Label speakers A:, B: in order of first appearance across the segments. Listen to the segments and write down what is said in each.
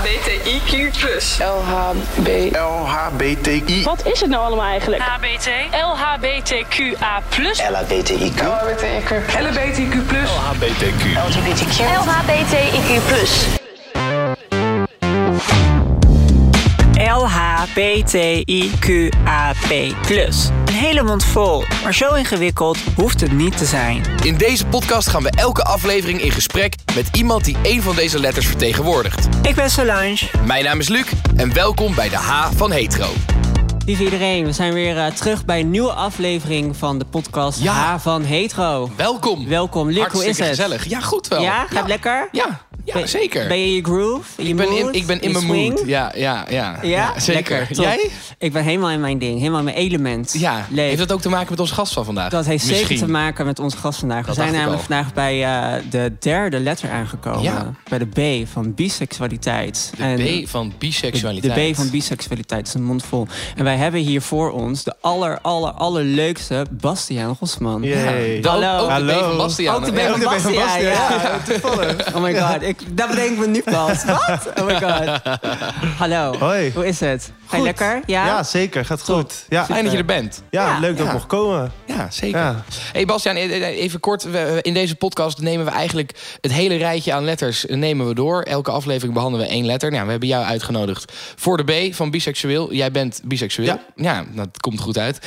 A: LHBTIQ+.
B: LHB.
C: LHBTI.
D: Wat is het nou allemaal eigenlijk?
E: HBT, LHBTQA+,
C: LHBTIQ.
B: LHBTIQ.
A: LHBTIQ+.
C: LHBTQ.
E: LHBTIQ+.
F: LHBTIQAP+. Een hele mond vol, maar zo ingewikkeld hoeft het niet te zijn.
G: In deze podcast gaan we elke aflevering in gesprek met iemand die een van deze letters vertegenwoordigt.
F: Ik ben Solange.
G: Mijn naam is Luc en welkom bij de H van Hetero.
H: Lieve iedereen, we zijn weer eh, terug bij een nieuwe aflevering van de podcast
G: Ja.
H: H van Hetero.
G: Welkom.
H: Welkom, Luc, hoe is
G: Hartstikke
H: het?
G: gezellig. Ja, goed wel.
H: Ja, gaat lekker?
G: Ja, ja
H: Ben-
G: zeker.
H: Ben je in je groove? Je
G: ik, ben in,
H: mood?
G: ik ben in mijn mood. Ja, ja, ja.
H: Ja,
G: zeker.
H: Lekker.
G: Jij?
H: Ik ben helemaal in mijn ding, helemaal in mijn element.
G: Ja.
H: Leef.
G: Heeft dat ook te maken met onze gast van vandaag?
H: Dat heeft zeker te maken met onze gast vandaag.
G: Dat
H: we zijn namelijk vandaag bij eh, de derde letter aangekomen.
G: Ja.
H: Bij de B van biseksualiteit.
G: De
H: En
G: B van biseksualiteit.
H: de B van biseksualiteit is een mond vol. En wij hebben hier voor ons de aller, aller, allerleukste Bastiaan Gosman.
G: Ook-
H: Hallo.
G: Ook de B
C: Hallo.
G: van Bastiaan.
H: Ook de B
G: Ja.
H: van Bastiaan, ja.
C: toevallig.
H: Oh my god, ik, dat bedenk ik me nu pas. Wat? Oh my god. Hallo.
C: Hoi.
H: Hoe is het? Ga je
C: Goed.
H: lekker? Ja?
C: Ja, zeker. Gaat goed. Ja,
G: Fijn dat je er bent.
C: ja,
H: Ja.
C: leuk dat ik
G: Ja.
C: mocht komen.
G: Ja, zeker.
C: Ja.
G: Hey Bastiaan, e- e- even kort. we- In deze podcast nemen we eigenlijk het hele rijtje aan letters eh, nemen we door. Elke aflevering behandelen we één letter. Nou, we hebben jou uitgenodigd voor de B van biseksueel. Jij bent biseksueel.
C: Ja.
G: Ja, dat komt goed uit.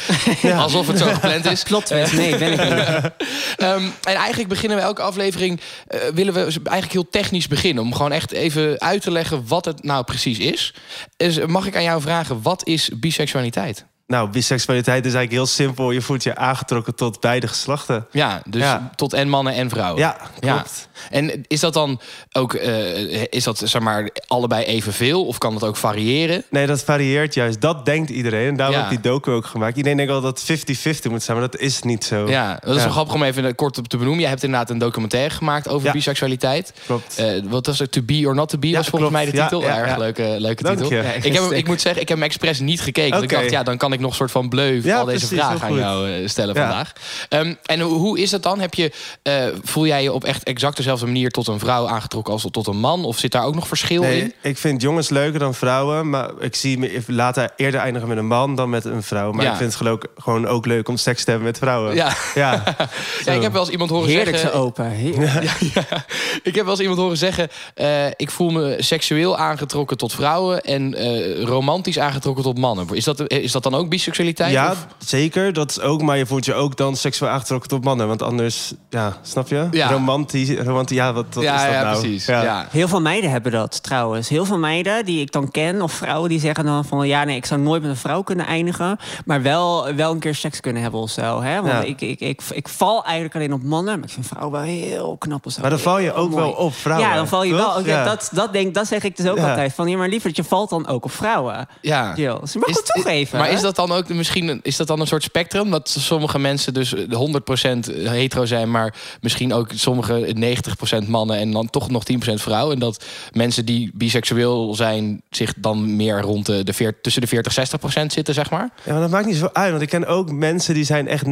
G: Alsof het zo gepland is.
H: Twist. Nee, ben ik niet.
G: Ehm, en eigenlijk beginnen we elke aflevering... eh, willen we eigenlijk heel technisch beginnen. Om gewoon echt even uit te leggen wat het nou precies is. Dus mag ik aan jou vragen, wat is biseksualiteit?
C: Nou, biseksualiteit is eigenlijk heel simpel. Je voelt je aangetrokken tot beide geslachten.
G: Ja, dus
C: Ja.
G: tot en mannen en vrouwen.
C: Ja,
G: Ja.
C: klopt.
G: En is dat dan ook, eh, is dat zeg maar allebei evenveel? Of kan dat ook variëren?
C: Nee, dat varieert juist. Dat denkt iedereen. En daarom
G: Ja.
C: heb ik die docu ook gemaakt. Iedereen denkt al dat het 50-50 moet zijn, maar dat is niet zo.
G: Ja, dat is
C: Ja.
G: wel grappig om even kort op te benoemen. Je hebt inderdaad een documentaire gemaakt over
C: Ja.
G: biseksualiteit.
C: Klopt.
G: Eh, wat was het? To be or not to be
C: Ja,
G: was volgens
C: klopt.
G: mij de
C: Ja,
G: titel.
C: ja,
G: Erg
C: ja.
G: leuke, leuke
C: Dank
G: titel.
C: je.
H: Ja,
G: Ik, heb, ik moet zeggen, ik heb hem expres niet gekeken. Want ik
C: Oké.
G: dacht, ja, dan kan ik nog een soort van bleuf
C: Ja,
G: al deze
C: precies,
G: vragen aan jou eh, stellen
C: Ja.
G: vandaag. Ehm, en hoe, is dat dan? Heb je, eh, voel jij je op echt exact dezelfde manier tot een vrouw aangetrokken als tot een man? Of zit daar ook nog verschil
C: Nee,
G: in?
C: ik vind jongens leuker dan vrouwen. Maar ik zie me later eerder eindigen met een man dan met een vrouw. Maar
G: Ja.
C: ik vind het geloof ik gewoon ook leuk om seks te hebben met vrouwen.
G: Ja.
C: Ja,
G: ja, ik heb wel eens iemand horen
H: Heerlijk
G: zeggen...
H: open. Heerlijk.
G: Ja, ik heb wel eens iemand horen zeggen... eh, ik voel me seksueel aangetrokken tot vrouwen... en eh, romantisch aangetrokken tot mannen. Is dat, is dat dan ook biseksualiteit?
C: ja
G: of-
C: zeker. Dat is ook. Maar je voelt je ook dan seksueel aangetrokken tot mannen. Want anders, ja, snap je?
G: Ja.
C: Romantisch, romantisch, ja, wat, wat
G: ja,
C: is dat
G: ja,
C: nou?
G: precies.
C: Ja.
G: Ja.
H: Heel veel meiden hebben dat trouwens. Heel veel meiden die ik dan ken, of vrouwen die zeggen dan van ja, nee, ik zou nooit met een vrouw kunnen eindigen, maar wel, wel een keer seks kunnen hebben of zo. Hè? Want
C: Ja.
H: ik, ik, ik, ik val eigenlijk alleen op mannen, maar ik vind vrouwen wel heel knap of zo.
C: Maar dan val je ook
H: mooi.
C: wel op vrouwen.
H: Ja, dan val je
C: toch?
H: wel. Dat, dat, denk, dat zeg ik dus ook
C: Ja.
H: altijd. Van ja, maar lieverd, je valt dan ook op vrouwen.
G: Ja.
H: Jill. Dus je mag
G: Is-
H: het toegeven.
G: Maar is dat dan ook misschien is dat dan een soort spectrum? Dat sommige mensen dus 100% hetero zijn, maar misschien ook sommige 90% mannen en dan toch nog 10% vrouw. En dat mensen die biseksueel zijn zich dan meer rond de, de veer- tussen de 40 60% zitten, zeg maar.
C: Ja, maar dat maakt niet zo uit. Want ik ken ook mensen die zijn echt 90-10.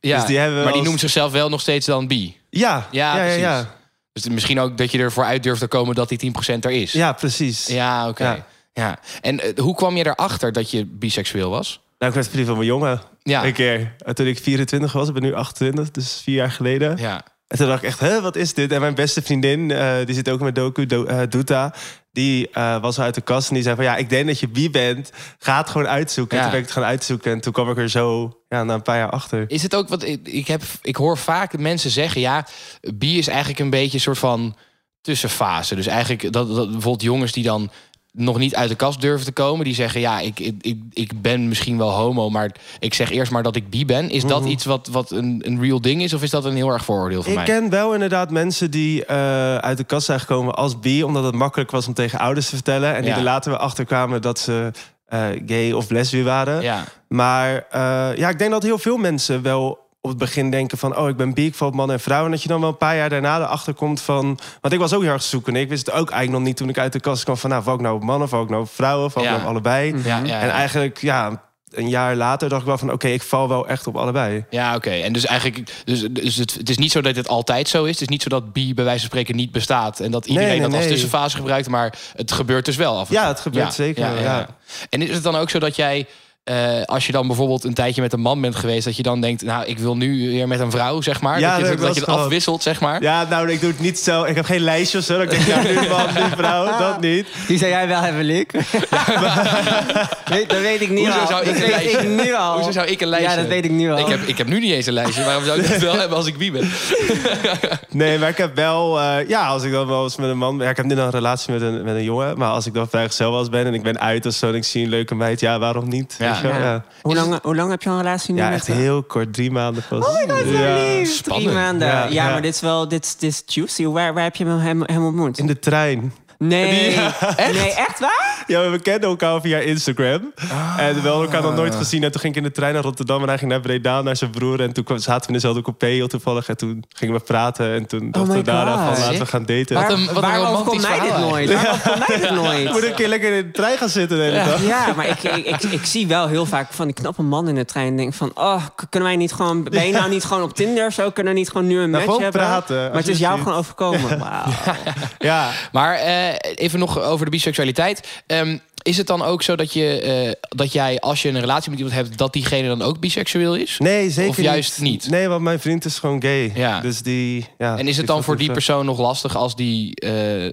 G: Ja,
C: dus die hebben
G: maar die noemen zichzelf wel nog steeds dan bi.
C: Ja,
G: Ja,
C: ja, ja.
G: Dus misschien ook dat je ervoor uit durft te komen dat die 10% er is.
C: Ja, precies.
G: Ja, oké.
C: Ja.
G: Ja. En eh, hoe kwam je erachter dat je biseksueel was?
C: Nou, ik werd verliefd op mijn jongen.
G: Ja.
C: Een keer. En Toen ik 24 was, ik ben nu 28, dus vier jaar geleden.
G: Ja.
C: En toen dacht ik echt, hè, wat is dit? En mijn beste vriendin, eh, die zit ook met Doku, Do, eh, die eh, was uit de kast en die zei van... ja, ik denk dat je bi bent. Ga het gewoon uitzoeken.
G: Ja.
C: En toen ben ik het gaan uitzoeken. En toen kwam ik er zo ja, na een paar jaar achter.
G: Is het ook wat ik, ik heb? Ik hoor vaak mensen zeggen: ja, bi is eigenlijk een beetje een soort van tussenfase. Dus eigenlijk dat, dat bijvoorbeeld jongens die dan nog niet uit de kast durven te komen, die zeggen: ja, ik, ik, ik, ik ben misschien wel homo, maar ik zeg eerst maar dat ik bi ben. Is dat
C: Mhm.
G: iets wat, wat een, een real ding is, of is dat een heel erg vooroordeel van
C: Ik
G: mij?
C: ken wel inderdaad mensen die eh, uit de kast zijn gekomen als bi... omdat het makkelijk was om tegen ouders te vertellen. En die
G: Ja.
C: er later weer achter kwamen dat ze eh, gay of lesbisch waren.
G: Ja,
C: Maar eh, ja, ik denk dat heel veel mensen wel op het begin denken van... oh, ik ben bi, ik val op man en vrouw. En dat je dan wel een paar jaar daarna erachter komt van... want ik was ook heel erg zoeken. Ik wist het ook eigenlijk nog niet toen ik uit de kast kwam van... nou, val ik nou op mannen, val ik nou op vrouwen, val ik
G: Ja.
C: nou op allebei.
G: ja, ja,
C: En eigenlijk, ja, een jaar later dacht ik wel van... oké, ik val wel echt op allebei.
G: Ja, oké. En dus eigenlijk, dus, dus het, het is niet zo dat het altijd zo is. Het is niet zo dat bi bij wijze van spreken niet bestaat en dat iedereen
C: nee,
G: dat als
C: nee.
G: tussenfase gebruikt, maar het gebeurt dus wel af en
C: Ja,
G: toe.
C: het gebeurt zeker, ja.
G: En is het dan ook zo dat jij, eh, als je dan bijvoorbeeld een tijdje met een man bent geweest, dat je dan denkt, nou, ik wil nu weer met een vrouw, zeg maar.
C: Ja,
G: dat je,
C: dat
G: dat je het afwisselt, zeg maar.
C: Ja, nou, ik doe het niet zo. Ik heb geen lijstje of zo. Ik denk, ja, nu man, nu vrouw, dat niet.
H: Die zou jij wel hebben, Luc. dat weet ik nu
G: Hoezo
H: al.
G: zou ik
H: dat
G: een
H: weet
G: lijstje-
H: ik nu al.
G: Hoezo zou ik een lijstje
H: Ja, dat weet ik nu al.
G: Ik heb, ik heb nu niet eens een lijstje. Waarom zou ik dat wel hebben als ik wie ben?
C: Nee, maar ik heb wel... eh, ja, als ik dan wel eens met een man... Ja, ik heb nu nog een relatie met een, met een jongen. Maar als ik dan vrijgezel was ben en ik ben uit of zo... en ik zie een leuke meid, ja, waarom niet?
G: Ja.
C: Weet je wel?
H: Ja.
C: ja.
H: Hoe, lang, hoe lang heb je al een relatie nu?
C: Ja,
H: met
C: echt heel kort. Drie maanden pas.
H: Oh my god, zo
C: ja.
H: lief.
G: spannend.
H: Drie maanden. Ja,
C: Ja, ja.
H: maar dit is wel dit, is- dit is juicy. Waar, waar heb je hem, hem ontmoet?
C: In de trein.
H: Nee.
C: echt?
H: Nee, echt waar?
C: Ja, we kenden elkaar via Instagram. En we hadden elkaar nog nooit gezien. En toen ging ik in de trein naar Rotterdam en hij ging naar Breda naar zijn broer. En toen kwam- zaten we in dezelfde coupé heel toevallig. En toen gingen we praten. En toen dachten
H: my
C: we daarna van laten we gaan daten.
G: Wat een- wat een
H: Waarom komt mij dit nooit? Waarom komt mij dit
C: Ik
H: nooit?
C: moet een keer lekker in de trein gaan zitten de hele dag.
H: Ja, maar ik, ik, ik, ik zie wel heel vaak van die knappe man in de trein. En denk van, oh, kunnen wij niet gewoon... Ben je nou niet gewoon op Tinder of zo? Kunnen we niet gewoon nu een match
C: gewoon
H: hebben?
C: praten,
H: Maar het is jou gewoon overkomen. Wauw.
C: Ja,
G: Maar eh, even nog over de biseksualiteit. Ehm, is het dan ook zo dat, je, eh, dat jij, als je een relatie met iemand hebt, dat diegene dan ook biseksueel is?
C: nee, zeker
G: Of juist niet?
C: Nee, want mijn vriend is gewoon gay.
G: Ja.
C: Dus die... Ja,
G: En is het dan voor die persoon nog lastig als die, eh,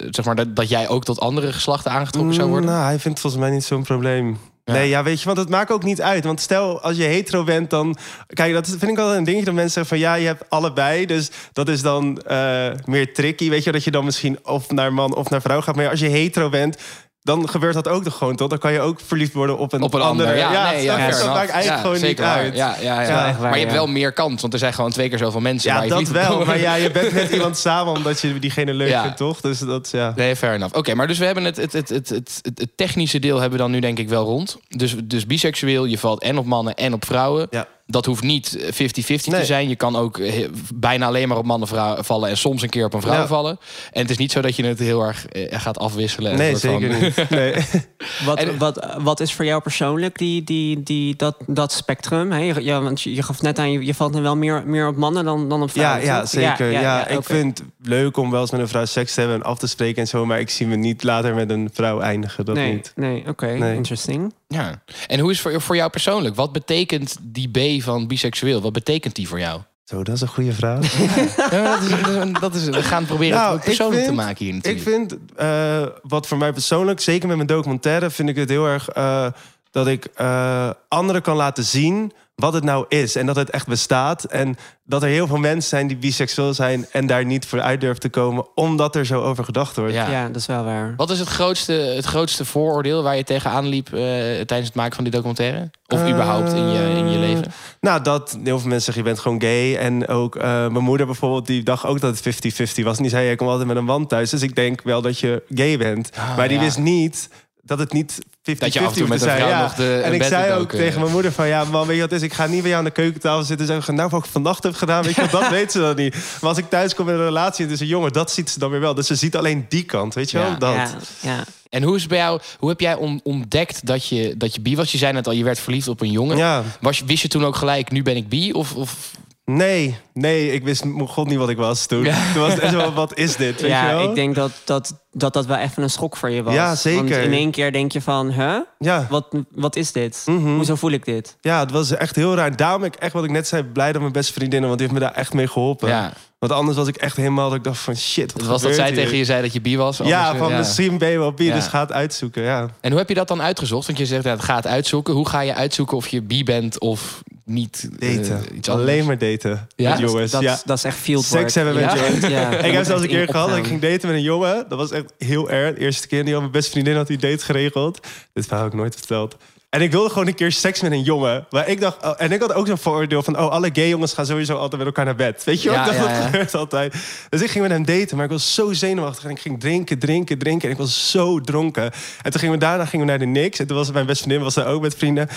G: zeg maar, dat, dat jij ook tot andere geslachten aangetrokken zou worden?
C: Nou, hij vindt volgens mij niet zo'n probleem. Nee, ja, weet je, want het maakt ook niet uit. Want stel, als je hetero bent, dan... Kijk, dat vind ik wel een dingetje dat mensen zeggen van... ja, je hebt allebei, dus dat is dan eh, meer tricky. Weet je, dat je dan misschien of naar man of naar vrouw gaat. Maar als je hetero bent, dan gebeurt dat ook toch gewoon, toch? Dan kan je ook verliefd worden op een,
G: Op een ander.
C: andere.
G: Ja, nee, ja,
C: dat maakt eigenlijk gewoon niet
G: waar.
C: uit.
G: Ja, ja,
H: waar,
G: maar je hebt wel meer kans, want er zijn gewoon twee keer zoveel mensen.
C: Ja,
G: waar je
C: dat wel. Maar ja, je bent met iemand samen omdat je diegene leuk vindt, toch? Dus dat, ja.
G: Nee, fair enough. Oké, maar dus we hebben het, het, het, het, het, het, het technische deel hebben we dan nu denk ik wel rond. Dus, dus biseksueel, je valt en op mannen en op vrouwen.
C: Ja.
G: Dat hoeft niet 50-50 te
C: Nee.
G: zijn. Je kan ook eh, bijna alleen maar op mannen vallen en soms een keer op een vrouw
C: Ja.
G: vallen. En het is niet zo dat je het heel erg eh, gaat afwisselen.
C: Nee,
G: van-
C: zeker niet. Nee.
H: Wat,
G: En-
H: wat, wat is voor jou persoonlijk die, die, die, dat, dat spectrum? Hè? Je, ja, want je, je gaf net aan, je, je valt dan wel meer, meer op mannen dan, dan op
C: Ja,
H: vrouwen.
C: ja,
H: toch?
C: zeker. Ja, ik vind het leuk om wel eens met een vrouw seks te hebben en af te spreken en zo. Maar ik zie me niet later met een vrouw eindigen. Dat
H: Nee,
C: niet.
H: nee oké,
C: Nee.
H: interesting.
G: Ja. En hoe is voor, voor jou persoonlijk? Wat betekent die B van biseksueel? Wat betekent die voor jou?
C: Zo, dat is een goede vraag.
G: Ja, dat is, dat is, we gaan proberen
C: Nou,
G: het
C: ik
G: persoonlijk te maken hier
C: ik
G: natuurlijk.
C: vind, eh, wat voor mij persoonlijk, zeker met mijn documentaire, vind ik het heel erg eh, dat ik eh, anderen kan laten zien wat het nou is. En dat het echt bestaat. En dat er heel veel mensen zijn die biseksueel zijn en daar niet voor uit durven te komen, omdat er zo over gedacht wordt.
G: Ja.
H: Ja, dat is wel waar.
G: Wat is het grootste, het grootste vooroordeel waar je tegenaan liep eh, tijdens het maken van die documentaire? Of
C: Eh,
G: überhaupt in je, in je leven?
C: Nou, dat heel veel mensen zeggen, je bent gewoon gay. En ook eh, mijn moeder bijvoorbeeld, die dacht ook dat het 50-50 was. En die zei, je komt altijd met een wand thuis. Dus ik denk wel dat je gay bent.
G: Ah,
C: maar die
G: ja.
C: wist niet dat het niet 50-50
G: Dat je af en toe met
C: hoefde
G: een
C: te
G: vrouw
C: zijn.
G: nog de-
C: en ik zei ook
G: ook, eh.
C: tegen mijn moeder van... ja, man, weet je wat is? Ik ga niet bij jou aan de keukentafel zitten en zeggen... nou, wat ik vannacht heb gedaan, weet je wat, dat weet ze dan niet. Maar als ik thuis kom in een relatie en is een jongen... dat ziet ze dan weer wel. Dus ze ziet alleen die kant, weet je wel?
G: Ja.
C: Dat.
H: Ja, ja.
G: En hoe is bij jou? Hoe heb jij on- ontdekt dat je, dat je bi was? Je zei net al, je werd verliefd op een jongen.
C: Ja.
G: Was, je- wist je toen ook gelijk, nu ben ik bi? Of, of
C: Nee, nee, ik wist god niet wat ik was toen.
G: Ja.
C: Toen was het echt zo, wat is dit, weet je
H: ja
C: wel?
H: ik denk dat dat, dat dat wel even een schok voor je was.
C: Ja, zeker.
H: Want in één keer denk je van, huh?
C: Ja.
H: Wat, wat is dit?
C: Mhm.
H: Hoezo voel ik dit?
C: Ja, het was echt heel raar. Daarom ik echt, wat ik net zei, blij dat mijn beste vriendinnen... want die heeft me daar echt mee geholpen.
G: ja,
C: Want anders was ik echt helemaal... dat ik dacht van shit, wat
G: het was dat zij
C: hier?
G: tegen je zei dat je bi was?
C: Ja, van
G: eh,
C: misschien ben je wel bi,
G: Ja.
C: dus ga het uitzoeken. Ja.
G: En hoe heb je dat dan uitgezocht? Want je zegt, ja, ga het uitzoeken. Hoe ga je uitzoeken of je bi bent of niet? eh,
C: Daten.
G: iets anders?
C: Alleen maar daten
G: Ja?
C: met jongens.
H: Dat,
C: ja.
H: dat is echt field
C: Seks hebben met
H: ja?
C: jongens.
H: Ja.
C: Ik heb zelfs een keer gehad dat ik ging daten met een jongen. Dat was echt heel erg. De eerste keer die al mijn beste vriendin had die date geregeld. Dit verhaal heb ik nooit verteld. En ik wilde gewoon een keer seks met een jongen. Maar ik dacht, oh, en ik had ook zo'n vooroordeel van... oh, alle gay jongens gaan sowieso altijd met elkaar naar bed. Weet je wel?
G: Ja, ja,
C: dat
G: ja.
C: gebeurt altijd. Dus ik ging met hem daten, maar ik was zo zenuwachtig. En ik ging drinken, drinken, drinken. En ik was zo dronken. En toen gingen we daarna gingen we naar de Niks. En toen was mijn beste vriendin was daar ook met vrienden.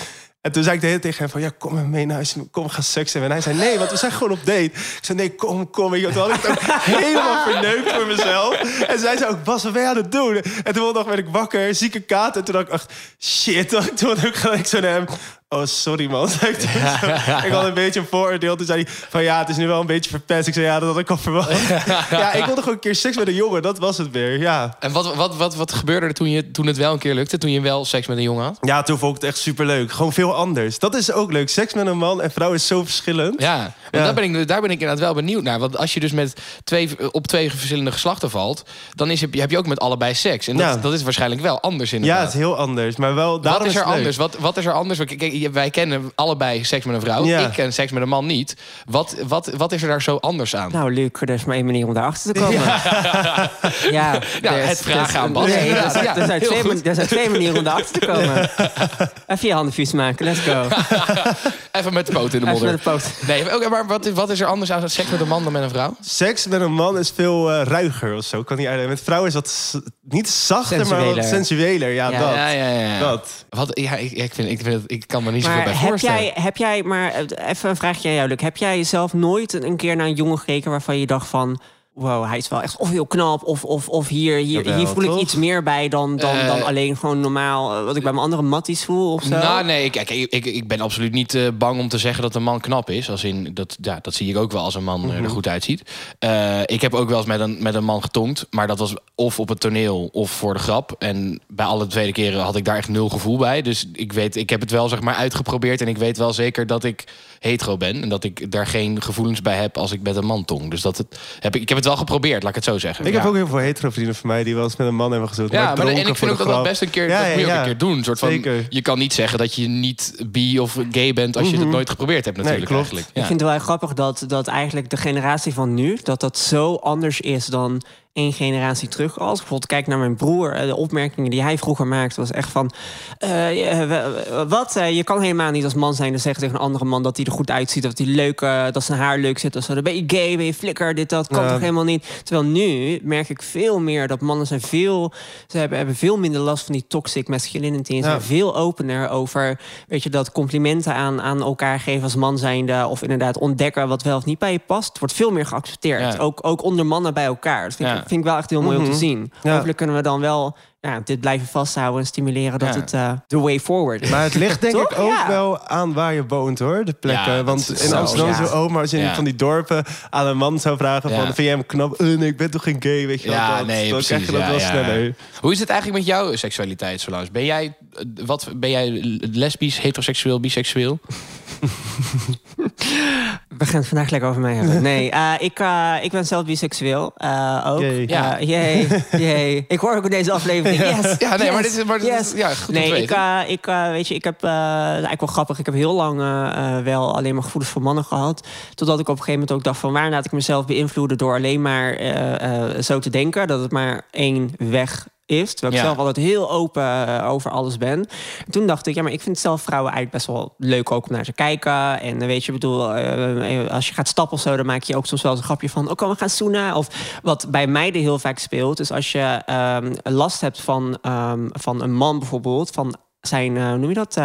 C: En toen zei ik de hele tijd tegen hem van... ja, kom me mee naar huis. Kom, gaan seks hebben. En hij zei, nee, want we zijn gewoon op date. Ik zei, nee, kom, kom. Toen had ik het ook helemaal verneukt voor mezelf. En zij zei ook, Bas, wat ben je aan het doen? En toen dag werd ik wakker, zieke kaart. En toen dacht ik, echt, shit. Toen had ik gelijk zo naar hem... Oh, sorry man. ik, had een beetje een vooroordeel. Toen zei hij van ja, het is nu wel een beetje verpest. Ik zei ja, dat had ik al verwacht. ja, ik wilde gewoon een keer seks met een jongen. Dat was het weer, ja.
G: En wat, wat, wat, wat gebeurde er toen, je, toen het wel een keer lukte? Toen je wel seks met een jongen had?
C: Ja, toen vond ik het echt superleuk. Gewoon veel anders. Dat is ook leuk. Seks met een man en vrouw is zo verschillend.
G: Ja,
C: Ja.
G: Daar, ben ik, daar ben ik inderdaad wel benieuwd naar. Want als je dus met twee, op twee verschillende geslachten valt... dan is, heb, je, ook met allebei seks. En dat,
C: Ja.
G: dat is waarschijnlijk wel anders
C: Ja,
G: inderdaad.
C: het is heel anders. Maar wel,
G: Wat is er anders? Wat, wat is er anders? Kijk, wij kennen allebei seks met een vrouw.
C: Ja.
G: Ik ken seks met een man niet. Wat, wat, wat is er daar zo anders aan?
H: Nou, Luc, er is maar één manier om daarachter te komen. Ja,
G: Ja,
H: er
G: het vragen aan Bas.
H: Nee, er zijn,
G: ja,
H: er, zijn
G: heel
H: twee,
G: goed.
H: man- er zijn twee manieren om daarachter te komen. Even je handen vies maken, let's go.
G: Even met de poot in de
H: Even
G: modder.
H: met de poot.
G: Nee, maar wat, wat is er anders aan seks met een man dan met een vrouw?
C: Seks met een man is veel eh, ruiger of zo. Kan niet uitleggen. Met vrouwen is dat niet zachter, maar
H: Sensueler.
C: wat sensueler. Ja,
H: Ja.
C: dat.
G: Ja, ja, ja. ja.
C: Dat.
G: Wat, ja, ik, ik, vind, ik, vind ik kan me niet zoveel
H: Maar
G: bij
H: heb
G: voorstellen.
H: jij, heb jij, maar eh, even een vraagje aan jou, Luc. Heb jij zelf nooit een keer naar een jongen gekeken waarvan je dacht van... Wow, hij is wel echt of heel knap, of, of, of hier, hier,
C: Jawel,
H: hier voel ik iets meer bij dan, dan,
G: Eh,
H: dan alleen gewoon normaal... eh, wat ik bij mijn andere matties voel of zo.
G: Nou, nee, ik, ik, ik, ik ben absoluut niet eh, bang om te zeggen dat een man knap is. Als in, dat, ja, dat zie ik ook wel als een man
H: Mhm.
G: eh, er goed uitziet. Eh, ik heb ook wel eens met een, met een man getongd. Maar dat was of op het toneel of voor de grap. En bij alle tweede keren had ik daar echt nul gevoel bij. Dus ik, weet, ik heb het wel zeg maar uitgeprobeerd. En ik weet wel zeker dat ik hetero ben. En dat ik daar geen gevoelens bij heb als ik met een man tong. Dus dat het, heb ik, ik heb het wel geprobeerd, laat ik het zo zeggen.
C: Ik
G: Ja.
C: heb ook heel veel hetero vrienden van mij die wel eens met een man hebben gezoend.
G: Ja, maar, en ik vind ook dat dat best een keer,
C: Ja,
G: dat moet je
C: ja,
G: ook
C: ja.
G: een keer doen. Een soort van,
C: Zeker.
G: je kan niet zeggen dat je niet bi of gay bent als je het nooit geprobeerd hebt natuurlijk
C: klopt.
G: eigenlijk.
H: Ik vind het wel grappig dat, dat eigenlijk de generatie van nu... dat dat zo anders is dan één generatie terug. Als ik bijvoorbeeld kijk naar mijn broer... eh, de opmerkingen die hij vroeger maakte was echt van... eh, eh, wat, je kan helemaal niet als man zijn... en zeggen tegen een andere man dat hij er goed uitziet... dat, hij leuk, dat zijn haar leuk zit of zo. Dan ben je gay, ben je flikker, dit, dat. Kan
C: Ja.
H: toch helemaal niet? Terwijl nu merk ik veel meer dat mannen zijn veel... ze hebben, hebben veel minder last van die toxic masculinity... en
C: Ja.
H: zijn veel opener over... weet je, dat complimenten aan, aan elkaar geven als man zijnde... of inderdaad ontdekken wat wel of niet bij je past. Het wordt veel meer geaccepteerd.
G: Ja.
H: Ook, ook onder mannen bij elkaar. Dat vind,
G: Ja.
H: ik, vind ik wel echt heel mooi om te zien.
C: Ja.
H: Hopelijk kunnen we dan wel ja, dit blijven vasthouden... en stimuleren dat
G: Ja.
H: het eh the way forward is.
C: Maar het ligt denk
H: Toch?
C: ik ook
H: Ja.
C: wel aan waar je woont hoor, de plekken.
G: Ja,
C: Want in
G: zo,
C: Amsterdam ook, maar als je in
G: Ja.
C: van die dorpen aan een man zou vragen
G: Ja.
C: van... vind jij hem knap? Eh, nee, ik ben toch geen gay, weet je wel.
G: Ja,
C: dat,
G: nee,
C: dan
G: precies.
C: krijg je dat
G: ja,
C: wel
G: ja.
C: sneller.
G: Hoe is het eigenlijk met jouw seksualiteit, Solange? Ben jij, eh, wat, ben jij lesbisch, heteroseksueel, biseksueel?
H: We gaan het vandaag lekker over mij hebben. Nee, eh, ik, eh, ik ben zelf biseksueel. eh, ook.
G: Ja.
H: Ja. Yay, yay. Ik hoor ook in deze aflevering. Yes,
G: Ja, nee,
H: yes,
G: maar dit is, maar dit is
H: yes.
G: ja, goed
H: Nee,
G: te
H: ik, eh, ik, eh, weet je, ik heb, eh eigenlijk wel grappig, ik heb heel lang wel alleen maar gevoelens voor mannen gehad. Totdat ik op een gegeven moment ook dacht van waar laat ik mezelf beïnvloeden door alleen maar eh, eh, zo te denken. Dat het maar één weg is. Terwijl ik
G: Ja.
H: zelf altijd heel open eh, over alles ben. En toen dacht ik, ja, maar ik vind zelf vrouwen eigenlijk best wel leuk ook om naar te kijken. En eh, weet je, ik bedoel, eh, als je gaat stappen of zo, dan maak je ook soms wel eens een grapje van, oh, we gaan zoenen. Of wat bij meiden heel vaak speelt, is als je ehm, last hebt van, ehm, van een man bijvoorbeeld, van zijn, hoe noem je dat?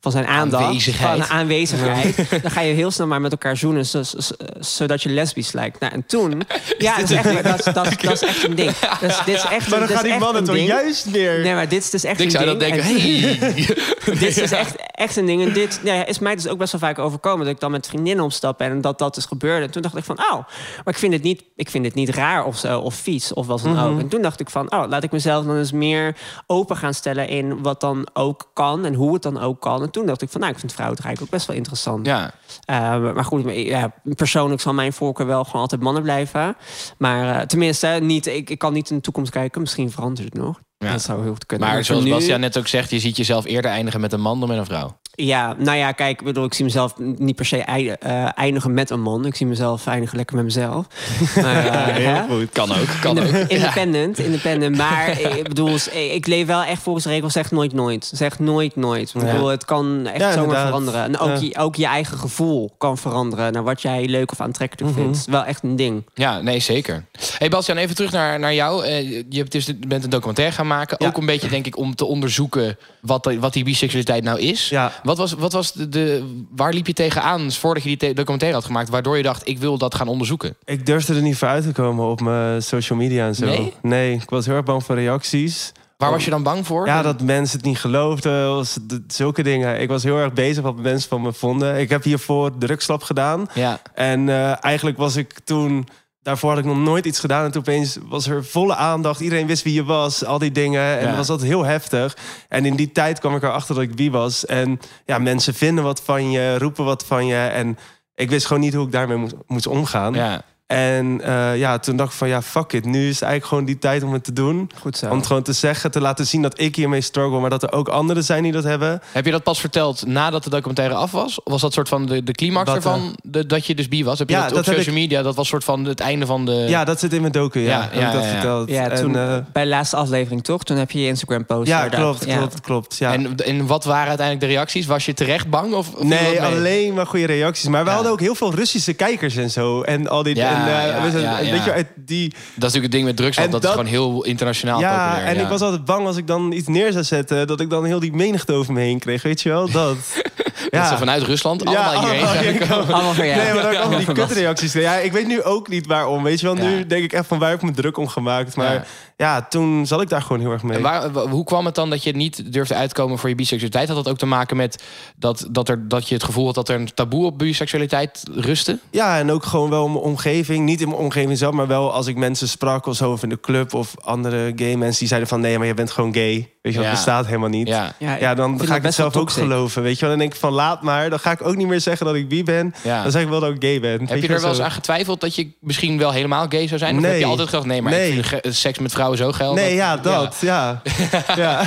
H: Van zijn aandacht,
G: Aanwezigheid.
H: van aanwezigheid. Dan ga je heel snel maar met elkaar zoenen, zo- zo- zodat je lesbisch lijkt. Nou, en toen, ja, dat is, echt, dat, is, dat, dat echt een ding. Dus, dit is echt,
C: Maar dan gaan die mannen toch juist meer...
H: Nee, maar dit is dus echt
G: ik
H: een
G: zou
H: ding.
G: dan denken,
H: En-
G: hey.
H: dit is echt, echt een ding. En dit ja, is mij dus ook best wel vaak overkomen. Dat ik dan met vriendinnen opstap en dat dat is gebeurd. En toen dacht ik van, oh, maar ik vind het niet, ik vind het niet raar of zo, of vies of wat dan
G: Mhm.
H: ook. En toen dacht ik van, oh, laat ik mezelf dan eens meer open gaan stellen in wat dan ook kan en hoe het dan ook kan. En toen dacht ik van, nou, ik vind vrouwen eigenlijk ook best wel interessant.
G: Ja,
H: Eh, maar goed, maar, ja, persoonlijk zal mijn voorkeur wel gewoon altijd mannen blijven. Maar eh, tenminste, niet, ik, ik kan niet in de toekomst kijken. Misschien verandert het nog.
G: Ja.
H: Dat zou heel goed kunnen.
G: maar zoals
H: nu-
G: Bastiaan net ook zegt, je ziet jezelf eerder eindigen met een man dan met een vrouw.
H: Ja, nou ja, kijk, ik bedoel, ik zie mezelf niet per se eh, eindigen met een man. Ik zie mezelf eindigen lekker met mezelf. Maar, eh, hè?
C: Heel goed.
G: Kan ook, kan ook.
H: Independent, independent. Maar ik bedoel, ik leef wel echt volgens de regels. Zeg nooit nooit. Zeg nooit nooit. Ik
C: Ja.
H: bedoel, het kan echt
C: Ja,
H: zomaar
C: inderdaad.
H: veranderen. En ook,
C: Ja.
H: je, ook je eigen gevoel kan veranderen naar wat jij leuk of aantrekkelijk
C: Mhm.
H: vindt. Wel echt een ding.
G: Ja, nee, zeker. hey Bastiaan, even terug naar, naar jou. Eh, je hebt dus, je bent een documentaire gaan maken.
C: Ja.
G: Ook een beetje, denk ik, om te onderzoeken wat, de- wat die biseksualiteit nou is.
C: Ja.
G: Wat was, wat was de, de, waar liep je tegenaan voordat je die documentaire had gemaakt... waardoor je dacht, ik wil dat gaan onderzoeken?
C: Ik durfde er niet voor uit te komen op mijn social media en zo.
G: Nee?
C: Nee, ik was heel erg bang voor reacties.
G: Waar was je dan bang voor?
C: Ja, dat mensen het niet geloofden. zulke dingen. Ik was heel erg bezig wat mensen van me vonden. Ik heb hiervoor drugslab gedaan.
G: Ja.
C: En eh, eigenlijk was ik toen... Daarvoor had ik nog nooit iets gedaan. En toen opeens was er volle aandacht. Iedereen wist wie je was. Al die dingen. En
G: Ja.
C: was dat heel heftig. En in die tijd kwam ik erachter dat ik wie was. En ja, mensen vinden wat van je. Roepen wat van je. En ik wist gewoon niet hoe ik daarmee moest, moest omgaan.
G: Ja.
C: En eh, ja, toen dacht ik van ja, fuck it. Nu is eigenlijk gewoon die tijd om het te doen.
H: Goed zo.
C: Om het gewoon te zeggen, te laten zien dat ik hiermee struggle, maar dat er ook anderen zijn die dat hebben.
G: Heb je dat pas verteld nadat de documentaire af was? Of was dat soort van de, de climax ervan? De, dat je dus bi was? Heb je
C: Ja,
G: dat op
C: dat
G: social media? Dat was soort van het einde van de...
C: Ja, dat zit in mijn docu, ja.
G: Ja,
C: heb
G: ja,
C: ik dat verteld.
H: ja, toen,
C: en, eh,
H: bij de laatste aflevering toch? Toen heb je je Instagram post.
C: ja,
H: daar-
C: klopt,
H: ja.
C: klopt, klopt. Ja.
G: En, en wat waren uiteindelijk de reacties? Was je terecht bang? Of, of
C: nee, alleen maar goede reacties. Maar we
G: Ja.
C: hadden ook heel veel Russische kijkers en zo. En al die. En, weet je, weet die.
G: Dat is natuurlijk het ding met drugs,
C: En
G: dat, is
C: dat-
G: gewoon heel internationaal
C: ja,
G: populair.
C: en ik was altijd bang als ik dan iets neer zou zetten, dat ik dan heel die menigte over me heen kreeg. Weet je wel? Dat.
G: Dat ze vanuit Rusland allemaal hierheen
C: allemaal
G: zijn
C: hierheen
G: gekomen.
H: Allemaal van jou.
C: Nee, maar dan ook allemaal die
H: Ja,
C: kutreacties. Ja, ik weet nu ook niet waarom. Weet je wel, nu
G: Ja.
C: denk ik echt van waar heb ik me druk om gemaakt. Maar
G: Ja.
C: ja, toen zat ik daar gewoon heel erg mee.
G: En waar, wa- hoe kwam het dan dat je niet durfde uitkomen voor je biseksualiteit? Had dat ook te maken met dat, dat, er, dat je het gevoel had dat er een taboe op biseksualiteit rustte?
C: Ja, en ook gewoon wel mijn omgeving. Niet in mijn omgeving zelf, maar wel als ik mensen sprak of zo, of in de club of andere gay mensen die zeiden van nee, maar je bent gewoon gay. Weet je, dat
G: Ja.
C: bestaat helemaal niet.
G: Ja.
H: Ja,
C: Ja, dan ga ik het zelf ook geloven. Weet je wel, dan denk ik van laat maar. Dan ga ik ook niet meer zeggen dat ik bi ben.
G: Ja.
C: Dan zeg ik wel dat ik gay ben.
G: Heb je er wel eens aan getwijfeld dat je misschien wel helemaal gay zou zijn? Of
C: Nee.
G: heb je altijd gedacht, nee, maar
C: Nee.
G: ik vind ge- seks met vrouwen zo geil?
C: Nee, ja, dat. Ja. ja.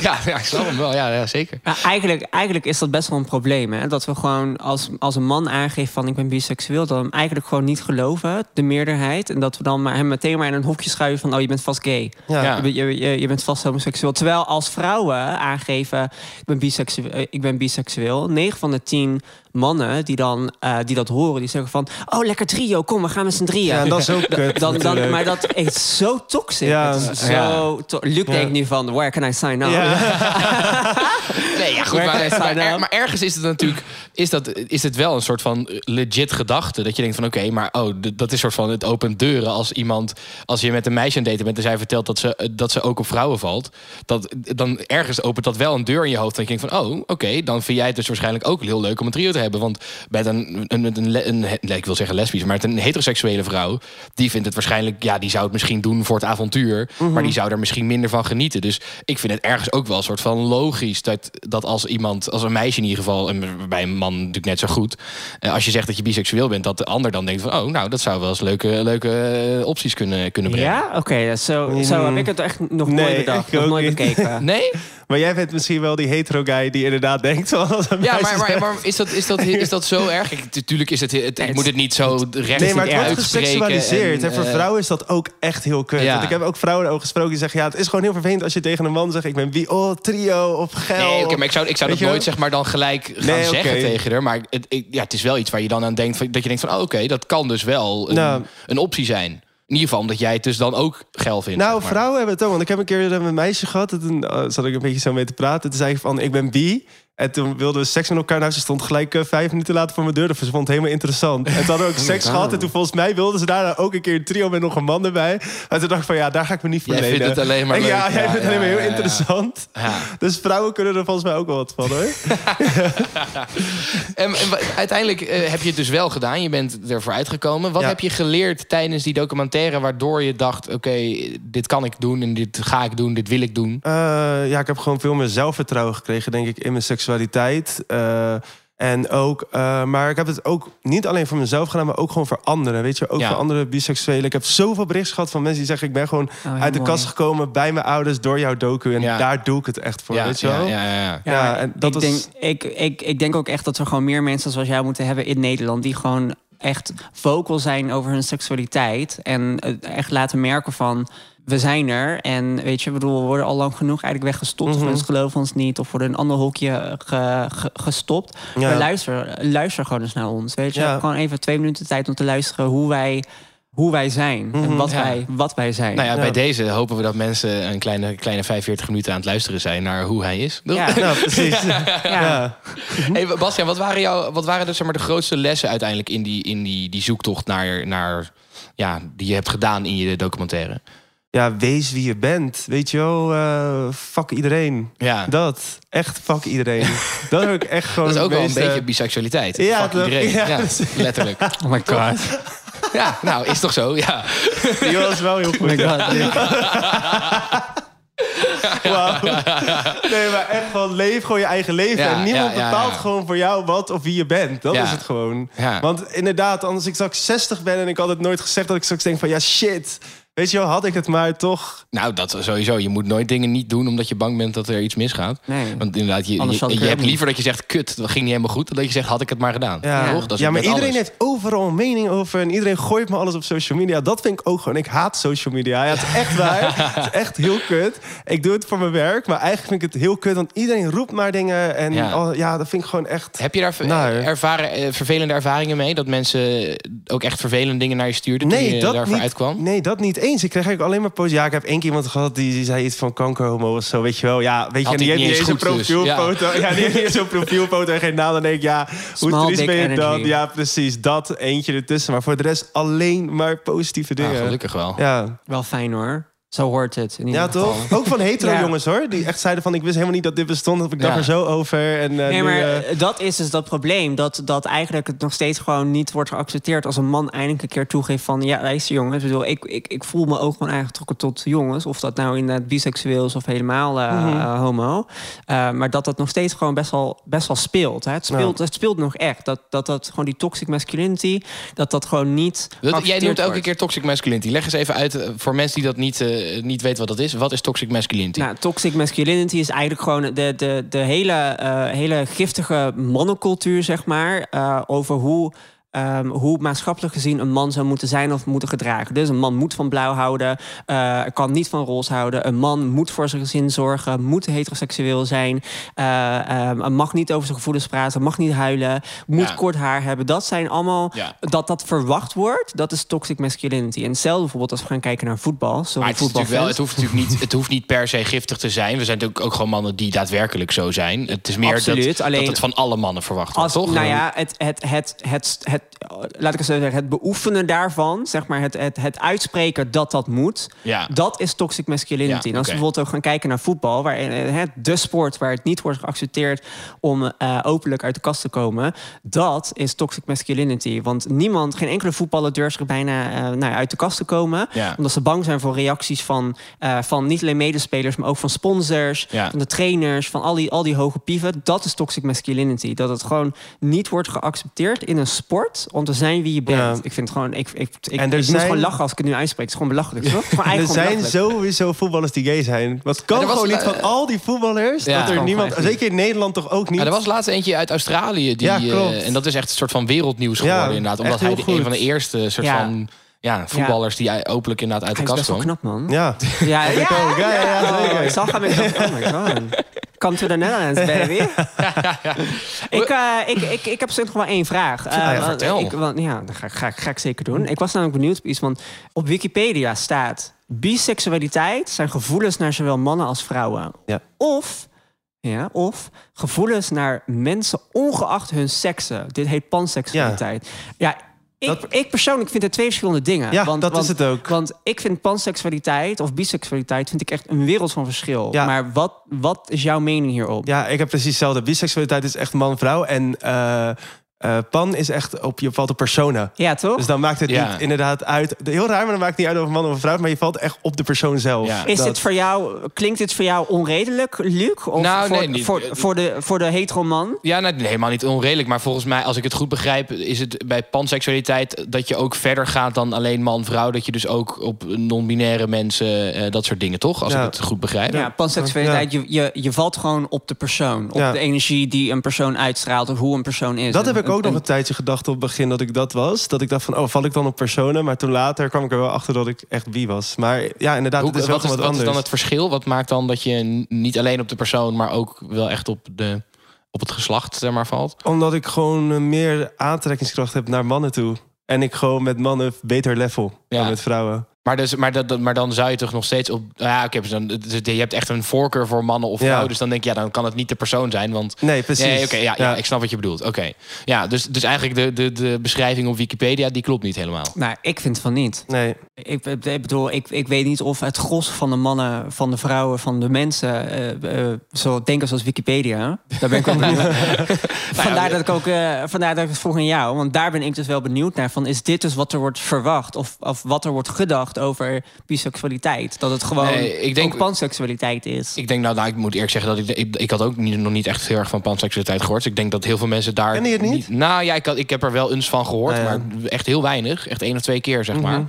G: Ja, ja, ik snap hem wel. Ja, ja zeker.
H: Eigenlijk, eigenlijk is dat best wel een probleem. Hè? Dat we gewoon als, als een man aangeeft van ik ben biseksueel... dat we hem eigenlijk gewoon niet geloven, de meerderheid. En dat we dan maar hem meteen maar in een hokje schuiven van... oh, je bent vast gay.
C: Ja.
G: Ja.
H: Je, bent- je, je, je bent vast homoseksueel. Terwijl als vrouwen aangeven ik ben biseksueel... Ik ben biseksueel 9 van de 10 mannen die, dan, eh, die dat horen... die zeggen van, oh, lekker trio, kom, we gaan met z'n drieën.
C: Ja, en dat is ook kut.
H: dan, dan,
C: natuurlijk.
H: maar dat is zo toxic.
C: Ja.
H: Het is zo to- Luc denkt nu van, where can I sign up?
C: Ja.
G: Nee, ja, goed.
H: Where can I
G: Maar, maar,
H: sign
G: er-
H: up?
G: maar ergens is het natuurlijk is dat, is het wel een soort van legit gedachte. Dat je denkt van oké, maar oh, dat is soort van het opent deuren. Als iemand, als je met een meisje aan het daten bent en zij vertelt dat ze, dat ze ook op vrouwen valt. Dat, dan ergens opent dat wel een deur in je hoofd. Dat je denkt van oh, oké, dan vind jij het dus waarschijnlijk ook heel leuk om een trio te hebben. Want met een, een, een, een, een- nee, ik wil zeggen lesbisch, maar met een heteroseksuele vrouw, die vindt het waarschijnlijk, ja, die zou het misschien doen voor het avontuur. Maar die zou er misschien minder van genieten. Dus ik vind het ergens ook wel een soort van logisch dat, dat als iemand, als een meisje in ieder geval, en bij een man natuurlijk net zo goed, eh, als je zegt dat je biseksueel bent, dat de ander dan denkt van, oh, nou, dat zou wel eens leuke, leuke eh, opties kunnen, kunnen brengen.
H: Ja, oké. zo, zo heb ik het echt nog
C: Nee,
H: nooit bedacht.
C: ik
H: Nog nooit
C: niet.
H: bekeken.
G: Nee?
C: Maar jij bent misschien wel die hetero guy die inderdaad denkt
G: Ja, maar, maar, is, dat, is, dat, is dat zo erg? Ik, natuurlijk is het, het, ik moet het niet zo recht
C: Nee, maar het wordt geseksualiseerd. En, voor
G: eh,
C: vrouwen is dat ook echt heel kut.
G: ja.
C: Want ik heb ook vrouwen ook gesproken die zeggen... ja, het is gewoon heel vervelend als je tegen een man zegt... ik ben wie, oh, trio of gel.
G: Nee, oké, maar ik zou, ik zou dat nooit zeg maar dan gelijk gaan
C: Nee,
G: zeggen tegen haar. Maar het, ik- ja, het is wel iets waar je dan aan denkt... Dat je denkt van, oh, oké, dat kan dus wel een,
C: Nou.
G: een optie zijn. In ieder geval omdat jij het dus dan ook geil vindt.
C: Nou,
G: zeg maar.
C: vrouwen hebben het ook. Want ik heb een keer met een meisje gehad. En toen eh, zat ik een beetje zo mee te praten. Toen zei ik van, ik ben bi. En toen wilden we seks met elkaar. Nou, ze stond gelijk eh, vijf minuten later voor mijn deur. Dus ze vond het helemaal interessant. En toen hadden we ook seks gehad. En toen volgens mij wilden ze daarna ook een keer een trio met nog een man erbij. En toen dacht ik van, ja, daar ga ik me niet voor
G: Jij vindt het alleen maar
C: En Ja,
G: leuk.
C: jij
G: Ja,
C: vindt het alleen maar heel interessant. Dus vrouwen kunnen er volgens mij ook wel wat van, hoor.
G: En, uiteindelijk eh, heb je het dus wel gedaan. Je bent ervoor uitgekomen. Wat heb je geleerd tijdens die documentaire... waardoor je dacht, oké, dit kan ik doen... en dit ga ik doen, dit wil ik doen?
C: Eh, ja, ik heb gewoon veel meer zelfvertrouwen gekregen, denk ik, in mijn seksualiteit. Eh, en ook, eh, maar ik heb het ook niet alleen voor mezelf gedaan, maar ook gewoon voor anderen. Weet je, ook
G: Ja.
C: voor andere biseksuelen. Ik heb zoveel berichten gehad van mensen die zeggen: Ik ben gewoon
H: heel
C: uit de
H: mooi.
C: kast gekomen bij mijn ouders door jouw docu. En
G: Ja.
C: daar doe ik het echt voor.
G: ja,
C: weet je
G: ja,
C: wel?
G: ja, ja, ja.
C: Ja, en dat
H: ik,
C: was-
H: denk, ik, ik, ik denk ook echt dat we gewoon meer mensen zoals jou moeten hebben in Nederland... die gewoon echt vocal zijn over hun seksualiteit. En echt laten merken van... We zijn er en weet je, bedoel, we worden al lang genoeg eigenlijk weggestopt.
C: Mhm.
H: Of mensen geloven ons niet, of worden een ander hokje ge- ge- gestopt.
C: Ja.
H: Maar luister, luister gewoon eens naar ons. Weet je,
C: Ja.
H: gewoon even twee minuten tijd om te luisteren hoe wij, hoe wij zijn. En wat,
G: Ja.
H: wij, wat wij zijn.
G: Nou ja,
C: Ja.
G: bij deze hopen we dat mensen een kleine, kleine 45 minuten aan het luisteren zijn naar hoe hij is.
H: Ja.
C: Nou, precies. ja.
G: Hey, Bastiaan, wat waren, jou, wat waren dus, zeg maar, de grootste lessen uiteindelijk in die, in die, die zoektocht naar, naar, ja, die je hebt gedaan in je documentaire?
C: ja, wees wie je bent. Weet je wel, eh, fuck iedereen.
G: Ja.
C: Dat, echt fuck iedereen. dat heb ik echt gewoon
G: Dat is ook wel een beetje biseksualiteit.
C: Ja,
G: Fuck
C: dat-
G: iedereen.
C: ja,
G: letterlijk.
H: Oh my god.
G: Ja, nou, is toch zo? Ja.
C: Die was wel heel
H: Oh
C: goed.
H: my
C: ja. Wauw. Nee, maar echt van leef gewoon je eigen leven.
G: Ja,
C: en niemand
G: ja, ja,
C: bepaalt
G: ja.
C: gewoon voor jou wat of wie je bent. Dat
G: Ja.
C: is het gewoon.
G: Ja.
C: Want inderdaad, als ik straks 60 ben en ik had het nooit gezegd... dat ik straks denk van ja, shit. Weet je wel, had ik het maar toch...
G: Nou, dat sowieso. Je moet nooit dingen niet doen omdat je bang bent dat er iets misgaat.
H: Nee.
G: Want inderdaad, je,
H: Anders
G: je, hebt liever dat je zegt, kut, dat ging niet helemaal goed... dan dat je zegt, had ik het maar gedaan.
C: Ja,
G: Toch? Dat is
C: ja maar iedereen
G: alles.
C: heeft overal een mening over. En iedereen gooit me alles op social media. Dat vind ik ook gewoon. Ik haat social media. Ja, het is echt waar. het is echt heel kut. Ik doe het voor mijn werk. Maar eigenlijk vind ik het heel kut. Want iedereen roept maar dingen. En
G: Ja.
C: dat vind ik gewoon echt...
G: Heb je daar ver-
C: Nou,
G: ervaren, eh, vervelende ervaringen mee? Dat mensen ook echt vervelende dingen naar je stuurden toen je daarvoor
C: niet,
G: uitkwam?
C: Nee, dat niet eens. Ik kreeg eigenlijk alleen maar post. Ja, ik heb één keer iemand gehad die, die zei iets van kankerhomo of zo. Weet je wel. Ja, weet je, die heeft
G: niet
C: eens een
G: dus, ja.
C: profielfoto. Ja, die heeft niet eens een profielfoto en geen naam. Dan denk ik, ja, hoe
H: Small
C: triest
H: dick
C: ben je dan?
H: energy.
C: Ja, precies. Dat eentje ertussen. Maar voor de rest alleen maar positieve dingen.
G: gelukkig wel.
C: Ja.
H: Wel fijn hoor. Zo hoort het. In ieder
C: Ja,
H: geval.
C: toch? Ook van hetero
H: Ja.
C: jongens hoor. Die echt zeiden van ik wist helemaal niet dat dit bestond. Dat ik dacht
G: Ja.
C: er zo over. En, eh,
H: Nee,
C: nu,
H: maar
C: eh,
H: dat is dus dat probleem. Dat, dat eigenlijk het nog steeds gewoon niet wordt geaccepteerd... als een man eindelijk een keer toegeeft van... ja, luister jongens, ik, bedoel, ik, ik, ik voel me ook gewoon aangetrokken tot jongens. Of dat nou inderdaad biseksueel is of helemaal eh,
C: Mhm.
H: homo. Eh, maar dat dat nog steeds gewoon best wel, best wel speelt. Hè? Het, speelt het speelt nog echt. Dat, dat, dat gewoon die toxic masculinity... dat dat gewoon niet
G: Dat, jij noemt elke keer toxic masculinity. Leg eens even uit voor mensen die dat niet, eh, niet weten wat dat is. Wat is toxic masculinity?
H: Nou, toxic masculinity is eigenlijk gewoon de, de, de hele, eh, hele giftige mannencultuur, zeg maar. eh, over hoe, ehm, hoe maatschappelijk gezien een man zou moeten zijn of moeten gedragen. Dus een man moet van blauw houden, eh, kan niet van roze houden. Een man moet voor zijn gezin zorgen, moet heteroseksueel zijn. eh, ehm, mag niet over zijn gevoelens praten, mag niet huilen, moet
G: Ja.
H: kort haar hebben. Dat zijn allemaal,
G: Ja.
H: dat dat verwacht wordt, dat is toxic masculinity. En hetzelfde bijvoorbeeld als we gaan kijken naar voetbal. Sorry,
G: maar het, wel, het, hoeft natuurlijk niet, het hoeft niet per se giftig te zijn. We zijn natuurlijk ook gewoon mannen die daadwerkelijk zo zijn. Het is meer
H: Absoluut,
G: dat,
H: alleen-
G: dat het van alle mannen verwacht wordt,
H: Als,
G: toch?
H: nou ja, het, het, het, het, het, laat ik zo zeggen, het beoefenen daarvan, zeg maar, het, het, het uitspreken dat dat moet,
G: Ja.
H: dat is toxic masculinity.
G: Ja,
H: En als we bijvoorbeeld ook gaan kijken naar voetbal, waar, eh, het, de sport waar het niet wordt geaccepteerd om eh, openlijk uit de kast te komen, dat is toxic masculinity. Want niemand, geen enkele voetballer durft zich bijna eh, nou ja, uit de kast te komen,
G: Ja.
H: omdat ze bang zijn voor reacties van, van niet alleen medespelers, maar ook van sponsors,
G: Ja.
H: van de trainers, van al die, al die hoge pieven. Dat is toxic masculinity. Dat het gewoon niet wordt geaccepteerd in een sport om te zijn wie je bent.
C: Ja.
H: Ik vind het gewoon, ik, ik, ik,
C: En er
H: ik moet
C: zijn-
H: gewoon lachen als ik het nu uitspreek. Het is gewoon belachelijk. toch?
C: Er zijn sowieso voetballers die gay zijn. Wat kan
G: was
C: gewoon niet van al die voetballers.
G: Ja.
C: dat er niemand, zeker in Nederland toch ook niet.
G: Ja, er was laatst eentje uit Australië. Die,
C: Ja, klopt.
G: eh, en dat is echt een soort van wereldnieuws geworden
C: Ja,
G: inderdaad. Omdat hij een van de eerste soort
H: Ja.
G: van ja, voetballers die openlijk inderdaad uit
H: Hij
G: de
H: is
G: kast
H: best wel
G: kwam.
H: knap, man.
C: Ja.
H: Ja, ja,
C: ook. Ja, ja, ja,
H: Oh, zag hem. Ik dacht, oh my god. Come to the Netherlands, baby. ik, eh, ik, ik, ik heb zo nog wel één vraag. Eh,
C: ja,
H: want
G: vertel.
H: Ik, want, ja, dat ga, ik- ga, ik- ga ik zeker doen. Ik was namelijk benieuwd op iets, want op Wikipedia staat... biseksualiteit zijn gevoelens naar zowel mannen als vrouwen.
C: Ja.
H: Of, ja, of gevoelens naar mensen ongeacht hun seksen. Dit heet panseksualiteit. Ja, ik, ik persoonlijk vind het twee verschillende dingen.
C: Ja,
H: want,
C: dat
H: want,
C: is het ook.
H: Want ik vind panseksualiteit of biseksualiteit vind ik echt een wereld van verschil.
C: Ja.
H: Maar wat, wat is jouw mening hierop?
C: Ja, ik heb precies hetzelfde. Biseksualiteit is echt man-vrouw. En eh, eh, pan is echt op je valt op persona.
H: Ja, toch?
C: Dus dan maakt het
G: Ja.
C: niet inderdaad uit. Heel raar, maar dan maakt het niet uit of een man of een vrouw. Maar je valt echt op de persoon zelf.
G: Ja.
H: is
C: Dat-
H: dit voor jou, klinkt dit voor jou onredelijk, Luc? Of
G: Nou,
H: voor,
G: nee, niet.
H: voor, voor, de, voor de hetero man?
G: Ja, nou, nee, helemaal niet onredelijk. Maar volgens mij, als ik het goed begrijp, is het bij panseksualiteit dat je ook verder gaat dan alleen man-vrouw. Dat je dus ook op non-binaire mensen, eh, dat soort dingen, toch? Als
C: Ja.
G: ik het goed begrijp.
H: Ja, panseksualiteit, je, je, je valt gewoon op de persoon. Op
C: Ja.
H: de energie die een persoon uitstraalt of hoe een persoon is.
C: Dat heb ik ook nog een tijdje gedacht op het begin dat ik dat was. Dat ik dacht van, oh, val ik dan op personen? Maar toen later kwam ik er wel achter dat ik echt wie was. Maar ja, inderdaad,
G: Hoe,
C: het is wel
G: wat, is,
C: gewoon
G: wat
C: wat
G: is dan
C: anders.
G: het verschil? Wat maakt dan dat je niet alleen op de persoon, maar ook wel echt op, de, op het geslacht zeg maar, valt?
C: Omdat ik gewoon eh, meer aantrekkingskracht heb naar mannen toe. En ik gewoon met mannen beter level
G: Ja.
C: dan met vrouwen.
G: Maar, dus, maar, dat, maar dan zou je toch nog steeds op. Ja, oké, dan, dus je hebt echt een voorkeur voor mannen of
C: Ja.
G: vrouwen. Dus dan denk je, ja, dan kan het niet de persoon zijn. Want
C: Nee, precies.
G: Nee, oké, ja, ja.
C: Ja.
G: ik snap wat je bedoelt. Oké. Ja, dus, dus eigenlijk de, de, de beschrijving op Wikipedia, die klopt niet helemaal.
H: Nou, ik vind van niet.
C: Nee.
H: Ik, ik bedoel, ik, ik weet niet of het gros van de mannen, van de vrouwen, van de mensen eh, eh, zo denken zoals Wikipedia. Daar ben ik wel benieuwd. vandaar, dat ik ook, eh, vandaar dat ik het vroeg aan jou. Want daar ben ik dus wel benieuwd naar. Van, is dit dus wat er wordt verwacht? Of, of wat er wordt gedacht over biseksualiteit? Dat het gewoon
G: Nee, ik denk-
H: ook panseksualiteit is.
G: Ik denk, nou, nou, ik moet eerlijk zeggen dat ik, ik, ik had ook niet, nog niet echt heel erg van panseksualiteit gehoord. Dus ik denk dat heel veel mensen daar.
C: Ken je het niet?
G: nou ja, ik, had, ik heb er wel eens van gehoord,
C: Ah,
G: maar echt heel weinig. Echt één of twee keer, zeg maar.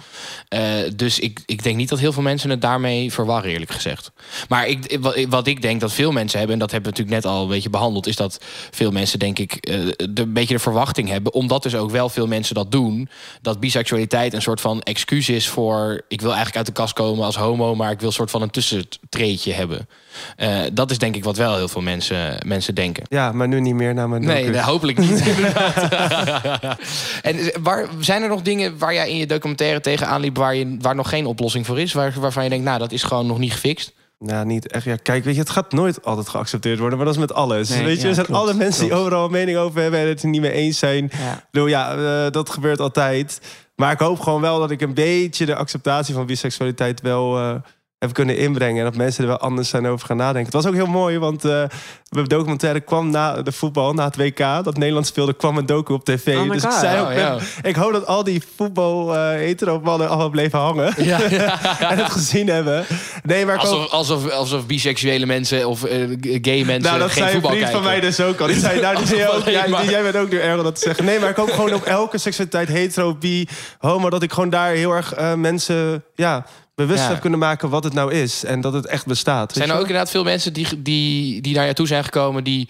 G: Eh, dus ik, ik denk niet dat heel veel mensen het daarmee verwarren, eerlijk gezegd. Maar ik, wat, wat ik denk dat veel mensen hebben, en dat hebben we natuurlijk net al een beetje behandeld, is dat veel mensen, denk ik, eh, de, een beetje de verwachting hebben, omdat dus ook wel veel mensen dat doen, dat biseksualiteit een soort van excuus is voor, ik wil eigenlijk uit de kast komen als homo, maar ik wil een soort van een tussentreetje hebben. Eh, dat is denk ik wat wel heel veel mensen, mensen denken.
C: Ja, maar nu niet meer naar mijn
G: Nee, hopelijk niet. inderdaad. en waar, zijn er nog dingen waar jij in je documentaire tegenaan liep... waar, je, waar nog geen oplossing voor is? Waar, waarvan je denkt, nou, dat is gewoon nog niet gefixt?
C: Nou, niet echt. Ja, kijk, weet je, het gaat nooit altijd geaccepteerd worden, maar dat is met alles.
H: Nee,
C: weet je,
H: ja,
C: er zijn
H: klopt,
C: alle mensen die overal een mening over hebben en het er niet mee eens zijn.
H: Ja.
C: Ik bedoel, ja, eh, dat gebeurt altijd. Maar ik hoop gewoon wel dat ik een beetje de acceptatie van biseksualiteit wel eh, heb kunnen inbrengen. En dat mensen er wel anders zijn over gaan nadenken. Het was ook heel mooi, want eh de documentaire kwam na de voetbal, na het WK. Dat Nederland speelde, kwam een docu op tv.
H: Oh
C: dus ik zei ook,
G: Oh, ja.
C: ik hoop dat al die voetbal eh hetero mannen allemaal bleven hangen. en het gezien hebben. Nee, maar
G: Alsof, alsof, alsof biseksuele mensen of eh, gay mensen
C: nou, dat
G: geen
C: zei
G: voetbal kijken.
C: van mij dus ook al. Die zei, nou, die zei
G: Alsof
C: ook, ja, jij bent ook nu erg om dat te zeggen. Nee, maar ik hoop gewoon op elke seksualiteit, hetero, bi, homo... dat ik gewoon daar heel erg mensen ja, bewust
G: Ja.
C: heb kunnen maken wat het nou is. En dat het echt bestaat.
G: Zijn er
C: je
G: ook inderdaad veel mensen die, die, die naar jou toe zijn gekomen... die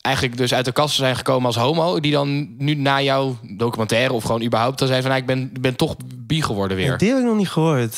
G: eigenlijk dus uit de kast zijn gekomen als homo... die dan nu na jouw documentaire of gewoon überhaupt... dan zijn van, nou, ik ben, ben toch bi geworden weer.
C: Die heb ik nog niet gehoord.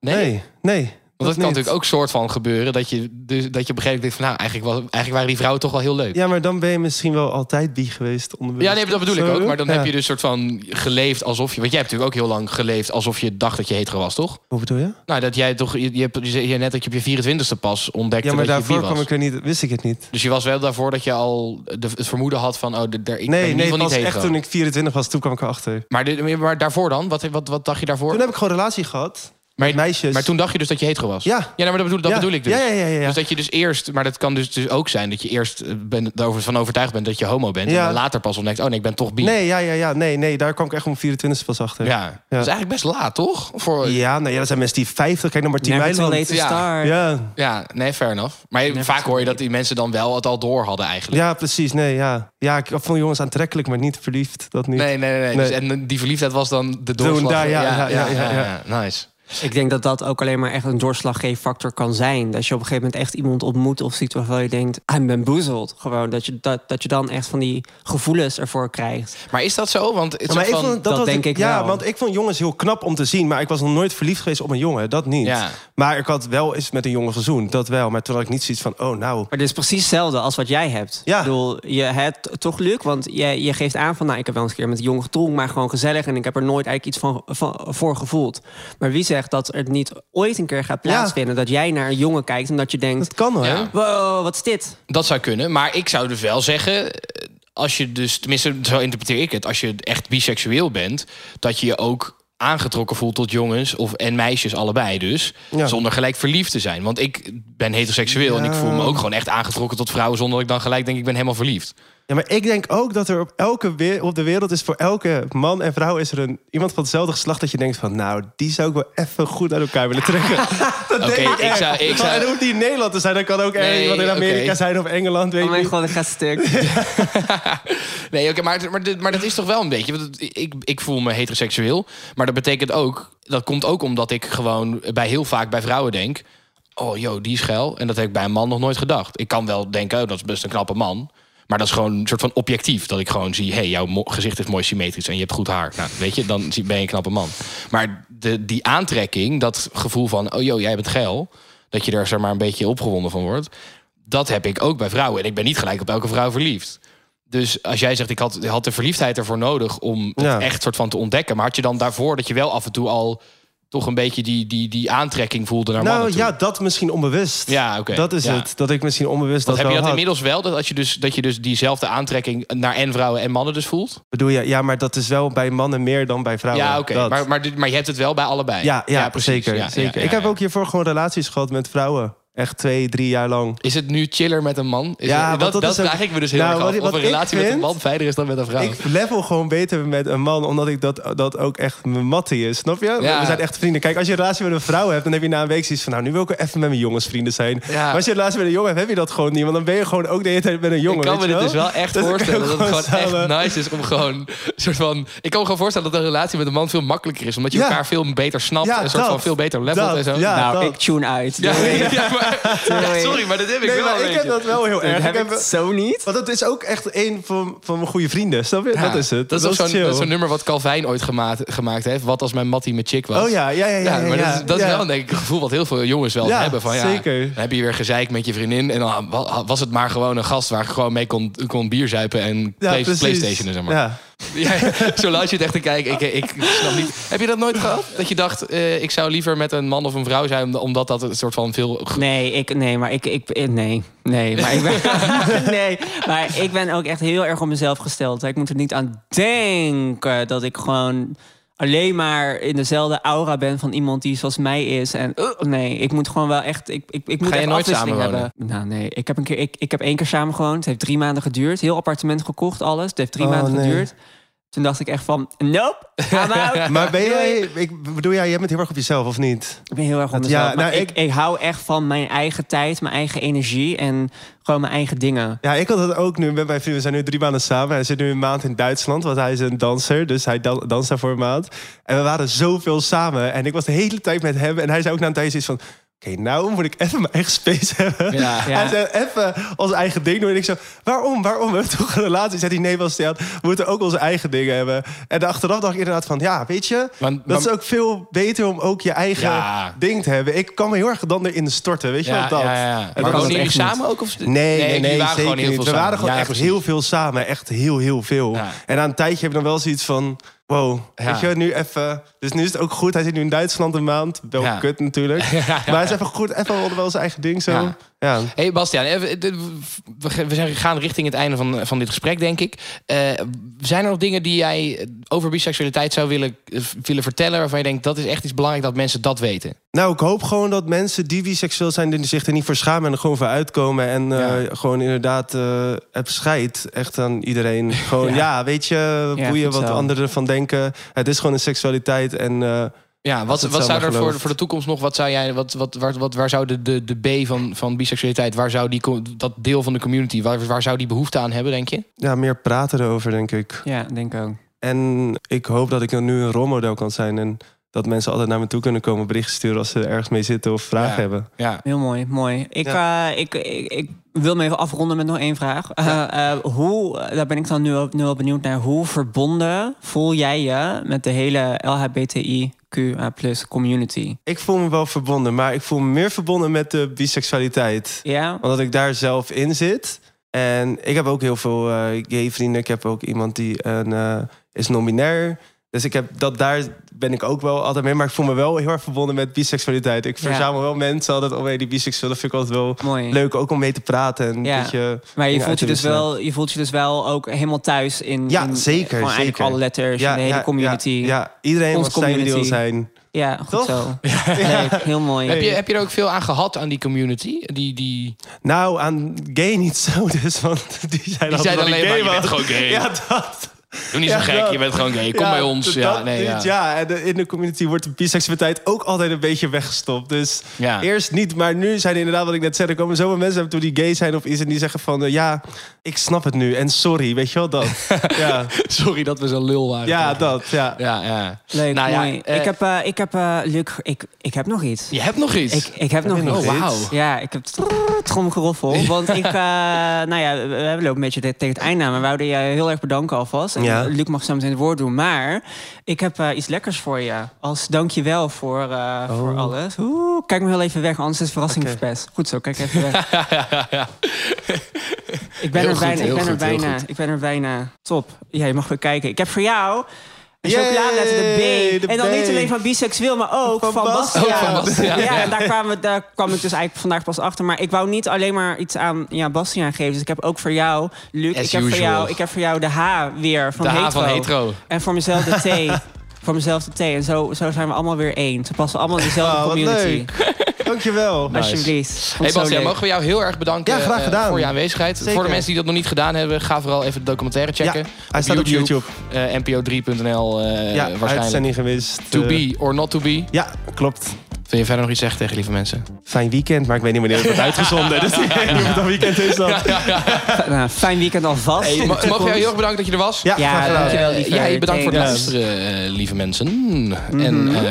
G: Nee?
C: Nee, nee.
G: Want dat kan natuurlijk ook soort van gebeuren... dat je, dus, dat je op een gegeven moment denkt van... nou, eigenlijk, was, eigenlijk waren die vrouwen toch wel heel leuk.
C: Ja, maar dan ben je misschien wel altijd bi geweest. Onderbewust.
G: Ja, nee, dat bedoel ik ook. Maar dan
C: ja.
G: heb je dus soort van geleefd alsof je... Want jij hebt natuurlijk ook heel lang geleefd alsof je dacht dat je hetero was, toch?
C: Hoe bedoel je?
G: Nou, dat jij toch... Je, je, hebt, je zei net dat je op je 24ste pas ontdekte
C: Ja, maar
G: dat
C: daarvoor kwam ik er niet, wist ik het niet.
G: Dus je was wel daarvoor dat je al de, het vermoeden had van... oh, de, de, ik ben in
C: Nee,
G: ieder
C: nee,
G: geval niet
C: echt toen ik 24 was, toen kwam ik erachter.
G: Maar, de, maar daarvoor dan? Wat, wat, wat dacht je daarvoor?
C: Toen heb ik gewoon een relatie gehad.
G: Maar,
C: meisjes.
G: maar toen dacht je dus dat je hetero was?
C: Ja.
G: Ja, nou, maar dat, bedoel, dat
C: Ja.
G: bedoel ik dus.
C: Ja, ja, ja.
G: Dus dat je dus eerst... Maar dat kan dus, dus ook zijn dat je eerst eh, ben, erover van overtuigd bent dat je homo bent.
C: Ja.
G: En later pas ontdekt, oh nee, ik ben toch bi.
C: Nee, ja, ja, ja. Nee, nee, daar kwam ik echt om 24 pas achter.
G: Ja. Dat is eigenlijk best laat, toch? Voor,
C: Ja, nou ja, dat zijn mensen die 50. Kijk naar Martien Weiland.
G: Ja.
C: Ja,
G: Ja, nee, fair enough. Maar je- vaak hoor je dat die mensen dan wel het al door hadden eigenlijk.
C: ja, precies. Nee, ja. Ja, ik vond jongens aantrekkelijk, maar niet verliefd. Dat niet.
G: Nee, nee, nee. nee.
C: Nee.
G: Dus, en die verliefdheid was dan de doorslag.
C: daar, ja, ja, ja, ja, ja.
G: Nice.
H: Ik denk dat dat ook alleen maar echt een doorslaggevende factor kan zijn. Dat je op een gegeven moment echt iemand ontmoet of ziet waarvan je denkt, I'm bamboozled. Gewoon dat je, dat, dat je dan echt van die gevoelens ervoor krijgt.
G: Maar is dat zo? Want het
C: Ja, maar ik
G: van...
C: vond, dat,
H: denk ik
C: ja,
H: wel.
C: want ik vond jongens heel knap om te zien. Maar ik was nog nooit verliefd geweest op een jongen. Dat niet.
G: Ja.
C: Maar ik had wel eens met een jongen gezoend. Dat wel. Maar toen had ik niet zoiets van, oh nou.
H: Maar dit is precies hetzelfde als wat jij hebt.
C: Ja.
H: Ik bedoel, je hebt toch leuk, want je, je geeft aan van... nou, ik heb wel eens een keer met een jongen gedronken, maar gewoon gezellig... en ik heb er nooit eigenlijk iets van, van, voor gevoeld. Maar wie zegt dat het niet ooit een keer gaat
C: Ja.
H: plaatsvinden... dat jij naar een jongen kijkt en dat je denkt...
C: Dat kan hoor.
G: Ja.
H: wow, wat is dit?
G: Dat zou kunnen. Maar ik zou dus wel zeggen... eh, Als je dus, tenminste, zo interpreteer ik het. Als je echt biseksueel bent, dat je je ook aangetrokken voelt tot jongens of en meisjes allebei dus,
C: Ja.
G: zonder gelijk verliefd te zijn. Want ik ben heteroseksueel en ik voel me ook gewoon echt aangetrokken tot vrouwen zonder dat ik dan gelijk denk ik ben helemaal verliefd.
C: Ja, maar ik denk ook dat er op elke op de wereld is voor elke man en vrouw is er een iemand van hetzelfde geslacht dat je denkt van nou die zou ik wel even goed uit elkaar willen trekken. dat denk ik,
G: zou- ik zou-
C: En hoeft niet in Nederland te zijn. Dat kan ook ergens
G: Nee,
C: iemand in Amerika zijn of Engeland. Weet
H: Oh mijn god, ik ga stuk.
G: Nee, oké, maar, maar, dit- maar dat is toch wel een beetje. Want ik, ik voel me heteroseksueel. Maar dat betekent ook. Dat komt ook omdat ik gewoon bij heel vaak bij vrouwen denk. Oh, joh, die is geil. En dat heb ik bij een man nog nooit gedacht. Ik kan wel denken, oh, dat is best een knappe man. Maar dat is gewoon een soort van objectief. Dat ik gewoon zie, hey, jouw gezicht is mooi symmetrisch en je hebt goed haar. Nou, weet je, dan ben je een knappe man. Maar de, die aantrekking, dat gevoel van, oh joh, jij bent geil. Dat je er zeg maar een beetje opgewonden van wordt. Dat heb ik ook bij vrouwen. En ik ben niet gelijk op elke vrouw verliefd. Dus als jij zegt, ik had, had de verliefdheid ervoor nodig om het
C: Ja.
G: echt soort van te ontdekken. Maar had je dan daarvoor dat je wel af en toe al toch een beetje die, die, die aantrekking voelde naar
C: Nou
G: mannen toe.
C: ja, dat misschien onbewust.
G: Ja, oké.
C: Dat is
G: Ja.
C: het. Dat ik misschien onbewust
G: Want
C: dat
G: heb je dat
C: had.
G: inmiddels wel, dat, als je dus, dat je dus diezelfde aantrekking naar en vrouwen en mannen dus voelt?
C: Bedoel je, ja, maar dat is wel bij mannen meer dan bij vrouwen.
G: ja, oké. Maar, maar, maar je hebt het wel bij allebei?
C: ja, ja,
G: precies.
C: zeker.
G: Ja,
C: zeker. ik heb ook hiervoor gewoon relaties gehad met vrouwen. Echt twee, drie jaar lang.
G: Is het nu chiller met een man? Is
C: Ja,
G: het-
C: want
G: dat,
C: dat
G: dat,
C: is ook-
G: vraag ik me dus heel
C: Nou,
G: erg
C: wat
G: af.
C: ik-
G: Of
C: wat
G: een relatie met een man fijner is dan met een vrouw.
C: Ik level gewoon beter met een man, omdat ik dat, dat ook echt mijn mattie is. Snap je?
G: Ja.
C: We zijn echt vrienden. Kijk, als je een relatie met een vrouw hebt, dan heb je na een week zoiets van... nou, nu wil ik even met mijn jongensvrienden zijn.
G: Ja.
C: Maar als je een relatie met een jongen hebt, heb je dat gewoon niet. Want dan ben je gewoon ook de hele tijd met een jongen.
G: ik kan me dit dus wel echt
C: Dus
G: voorstellen dat het gewoon
C: samen-
G: echt nice is om gewoon soort van. Ik kan me gewoon voorstellen dat een relatie met een man veel makkelijker is, omdat je
C: Ja.
G: elkaar veel beter snapt
C: Ja,
G: en een soort van veel beter levelt en zo.
C: ja.
H: nou, ik tune uit.
G: Ja, sorry, maar dat heb ik
C: Nee,
G: wel.
C: maar
G: een
C: ik heb dat wel heel
H: Dat
C: erg.
H: heb
C: ik heb,
H: zo niet.
C: want dat is ook echt een van, van mijn goede vrienden. Snap je?
G: Ja,
C: dat is het.
G: Dat is ook zo'n
C: chill.
G: dat is zo'n nummer wat Calvijn ooit gemaakt, gemaakt heeft. Wat als mijn mattie met chick was.
C: Oh ja, ja, ja. ja,
G: Ja, maar
C: ja,
G: dat is, dat is wel denk ik een gevoel wat heel veel jongens wel
C: Ja,
G: hebben. Van, ja,
C: zeker.
G: Dan heb je weer gezeik met je vriendin. En dan wa- was het maar gewoon een gast waar ik gewoon mee kon, kon bierzuipen en
C: Ja,
G: play,
C: precies.
G: Playstation. Zeg maar.
C: Ja.
G: Zo luid je het echt te kijken. Ik, ik snap niet. Heb je dat nooit gehad? Dat je dacht, eh, ik zou liever met een man of een vrouw zijn, omdat dat een soort van veel.
H: Nee, ik, nee, maar ik, ik, eh, nee, nee, maar ik ben, nee, maar ik ben ook echt heel erg op mezelf gesteld. Ik moet er niet aan denken dat ik gewoon alleen maar in dezelfde aura ben van iemand die zoals mij is. En uh, nee, ik moet gewoon wel echt, ik, ik, ik moet
G: Ga je
H: echt
G: nooit samenwonen?
H: hebben. Nou nee, ik heb een keer, ik, ik heb één keer samen gewoond. Het heeft drie maanden geduurd. Heel appartement gekocht, alles. Het heeft drie
C: Oh,
H: maanden
C: nee.
H: geduurd. Toen dacht ik echt van, nope, I'm out.
C: Maar ben jij, ik bedoel, jij, jij bent heel erg op jezelf, of niet?
H: Ik ben heel erg op mezelf.
C: ja,
H: maar
C: nou,
H: ik,
C: ik-
H: ik hou echt van mijn eigen tijd, mijn eigen energie en gewoon mijn eigen dingen.
C: Ja, ik had dat ook nu met mijn vriend. We zijn nu drie maanden samen. Hij zit nu een maand in Duitsland, want hij is een danser. Dus hij dan, danst daar voor een maand. En we waren zoveel samen. En ik was de hele tijd met hem. En hij zei ook na een tijdje iets van... Oké, nou moet ik even mijn eigen space hebben.
G: Ja.
C: Zei even ons eigen ding doen. En ik zo, waarom? Waarom? We hebben toch een relatie? Zei hij, nee, Bastiaan, we moeten ook onze eigen dingen hebben. En achteraf dacht ik inderdaad van, ja, weet je...
G: Want-
C: dat is ook veel beter om ook je eigen
G: Ja.
C: ding te hebben. Ik kan me heel erg dan erin storten, weet je
G: Ja,
C: wel dat?
G: ja.
C: En
G: Maar jullie samen ook? Of...
C: Nee, nee, nee,
G: waren
C: zeker niet. We waren gewoon
G: Ja,
C: echt heel veel samen. Echt heel, heel veel. En na een tijdje heb je dan wel zoiets van... Wow,
G: Ja.
C: weet je, nu even... Dus nu is het ook goed. Hij zit nu in Duitsland een maand. Wel kut natuurlijk. Maar hij is even goed. Even wel zijn eigen ding zo.
G: Ja. Hey Bastiaan, we gaan richting het einde van, van dit gesprek, denk ik. Eh, zijn er nog dingen die jij over biseksualiteit zou willen, eh, willen vertellen... waarvan je denkt, dat is echt iets belangrijk dat mensen dat weten?
C: Nou, ik hoop gewoon dat mensen die biseksueel zijn... die zich er niet voor schamen en er gewoon voor uitkomen. En eh, gewoon inderdaad eh heb scheid. Echt aan iedereen. Gewoon, ja. weet je,
H: Ja,
C: boeien
H: goed
C: wat
H: zo.
C: anderen van denken. Het is gewoon een seksualiteit. En
G: Ja, wat, wat
C: zo
G: zou er voor, voor de toekomst nog... Wat zou jij, wat, wat, waar, wat, waar zou de, de, de B van, van biseksualiteit... waar zou die, dat deel van de community... waar, waar zou die behoefte aan hebben, denk je?
C: ja, meer praten erover, denk ik.
H: Ja, denk ik ook.
C: En ik hoop dat ik dan nu een rolmodel kan zijn. En dat mensen altijd naar me toe kunnen komen, berichten sturen als ze ergens mee zitten of vragen
G: Ja.
C: hebben.
G: Ja.
H: Heel mooi, mooi. Ik, eh, ik, ik, ik wil me even afronden met nog één vraag. Eh, eh, hoe, daar ben ik dan nu wel, nu wel benieuwd naar. Hoe verbonden voel jij je met de hele LHBTIQA plus community?
C: Ik voel me wel verbonden, maar ik voel me meer verbonden met de biseksualiteit.
H: Ja?
C: Omdat ik daar zelf in zit. En ik heb ook heel veel eh, gay vrienden. Ik heb ook iemand die een, eh, is non-binair. Dus ik heb dat daar ben ik ook wel altijd mee. Maar ik voel me wel heel erg verbonden met biseksualiteit. Ik
H: Ja.
C: verzamel wel mensen altijd om die biseksueel. Dat vind ik altijd wel
H: Mooi.
C: leuk. Ook om mee te praten. En
H: Ja. Maar je voelt je, dus wel, je voelt je dus wel ook helemaal thuis in,
C: Ja,
H: in
C: zeker,
H: gewoon
C: zeker.
H: alle letters, in de hele community.
C: Ja, ja, iedereen
H: Onze
C: mag zijn wil
H: community.
C: zijn.
H: Ja, goed
C: Toch?
H: zo. Leuk, heel mooi.
G: Heb, je, heb je er ook veel aan gehad aan die community? Die, die,
C: Nou, aan gay niet zo dus, want die zijn
G: die alleen maar,
C: gay
G: je bent gewoon gay.
C: Ja, dat.
G: Doe niet zo
C: Ja,
G: gek,
C: dat.
G: je bent gewoon gay. Kom
C: Ja,
G: bij ons.
C: dat-
G: Ja, nee, ja.
C: ja, en de- in de community wordt de biseksualiteit ook altijd een beetje weggestopt. Dus
G: Ja.
C: eerst niet, maar nu zijn er inderdaad, wat ik net zei, er komen zoveel mensen toe die gay zijn of iets en die zeggen van, eh, ja, ik snap het nu en sorry, weet je wel, dat. ja,
G: Sorry dat we zo lul waren.
C: ja, dat, ja.
G: Ja, ja.
H: Leuk,
G: Nou ja,
H: mooi.
G: eh,
H: ik heb, eh, ik heb eh, Luc, ik, ik heb nog iets.
G: Je hebt nog iets.
H: Ik, ik heb nog
C: nog
H: iets.
G: oh, wauw.
H: Ja, ik heb tromgeroffel. Want ik, eh, nou ja, we, we lopen een beetje te- tegen het einde aan. Maar we wouden je heel erg bedanken alvast.
C: Ja.
H: Luc mag zo meteen het woord doen. Maar ik heb eh, iets lekkers voor je. Als dankjewel voor, eh, voor alles. Oeh, kijk me heel even weg, anders is verrassing verpest. Goed zo, kijk even weg. Ik ben
G: Heel
H: er
G: goed,
H: bijna, ik ben er
G: goed,
H: bijna, ik ben er bijna. Top. Ja, je mag weer kijken. Ik heb voor jou
C: Yay,
H: chocoladeletter, de B.
C: de
H: en dan
C: B.
H: niet alleen van biseksueel, maar ook
C: Van
H: van.
G: Ook
H: Ja, en daar, kwamen, we- daar kwam ik dus eigenlijk vandaag pas achter. Maar ik wou niet alleen maar iets aan ja, Bastiaan geven. Dus ik heb ook voor jou, Luc,
G: As
H: ik heb voor, jou, ik heb voor jou de H weer van
G: De H van hetero.
H: En voor mezelf de T. voor mezelf de T. En zo, zo zijn we allemaal weer één. Ze passen allemaal in dezelfde
C: Oh,
H: community.
C: leuk. Dankjewel.
H: Alsjeblieft. Vond
G: Hey Bastiaan,
H: leuk.
G: mogen we jou heel erg bedanken
C: Ja, graag
G: eh,
C: gedaan.
G: voor je aanwezigheid.
C: Zeker.
G: Voor de mensen die dat nog niet gedaan hebben, ga vooral even de documentaire checken.
C: Ja, hij staat op YouTube.
G: eh, NPO3.nl eh
C: ja,
G: waarschijnlijk.
C: uitzending geweest.
G: To be or not to be.
C: Ja, klopt.
G: Wil je verder nog iets zeggen tegen lieve mensen?
C: Fijn weekend, maar ik weet niet wanneer het wordt uitgezonden. Dus ik weet niet of het al weekend is dan.
H: Nou, fijn weekend alvast.
G: Hey, we jou heel erg bedanken dat je er was?
C: Ja,
H: Ja, dankjewel,
G: jij bedankt voor het luisteren, eh, lieve mensen. En
H: Mhm.
G: uh,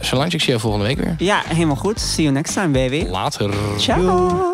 G: Solange, ik zie jou volgende week weer.
H: Ja, helemaal goed. See you next time, baby.
G: Later.
H: Ciao.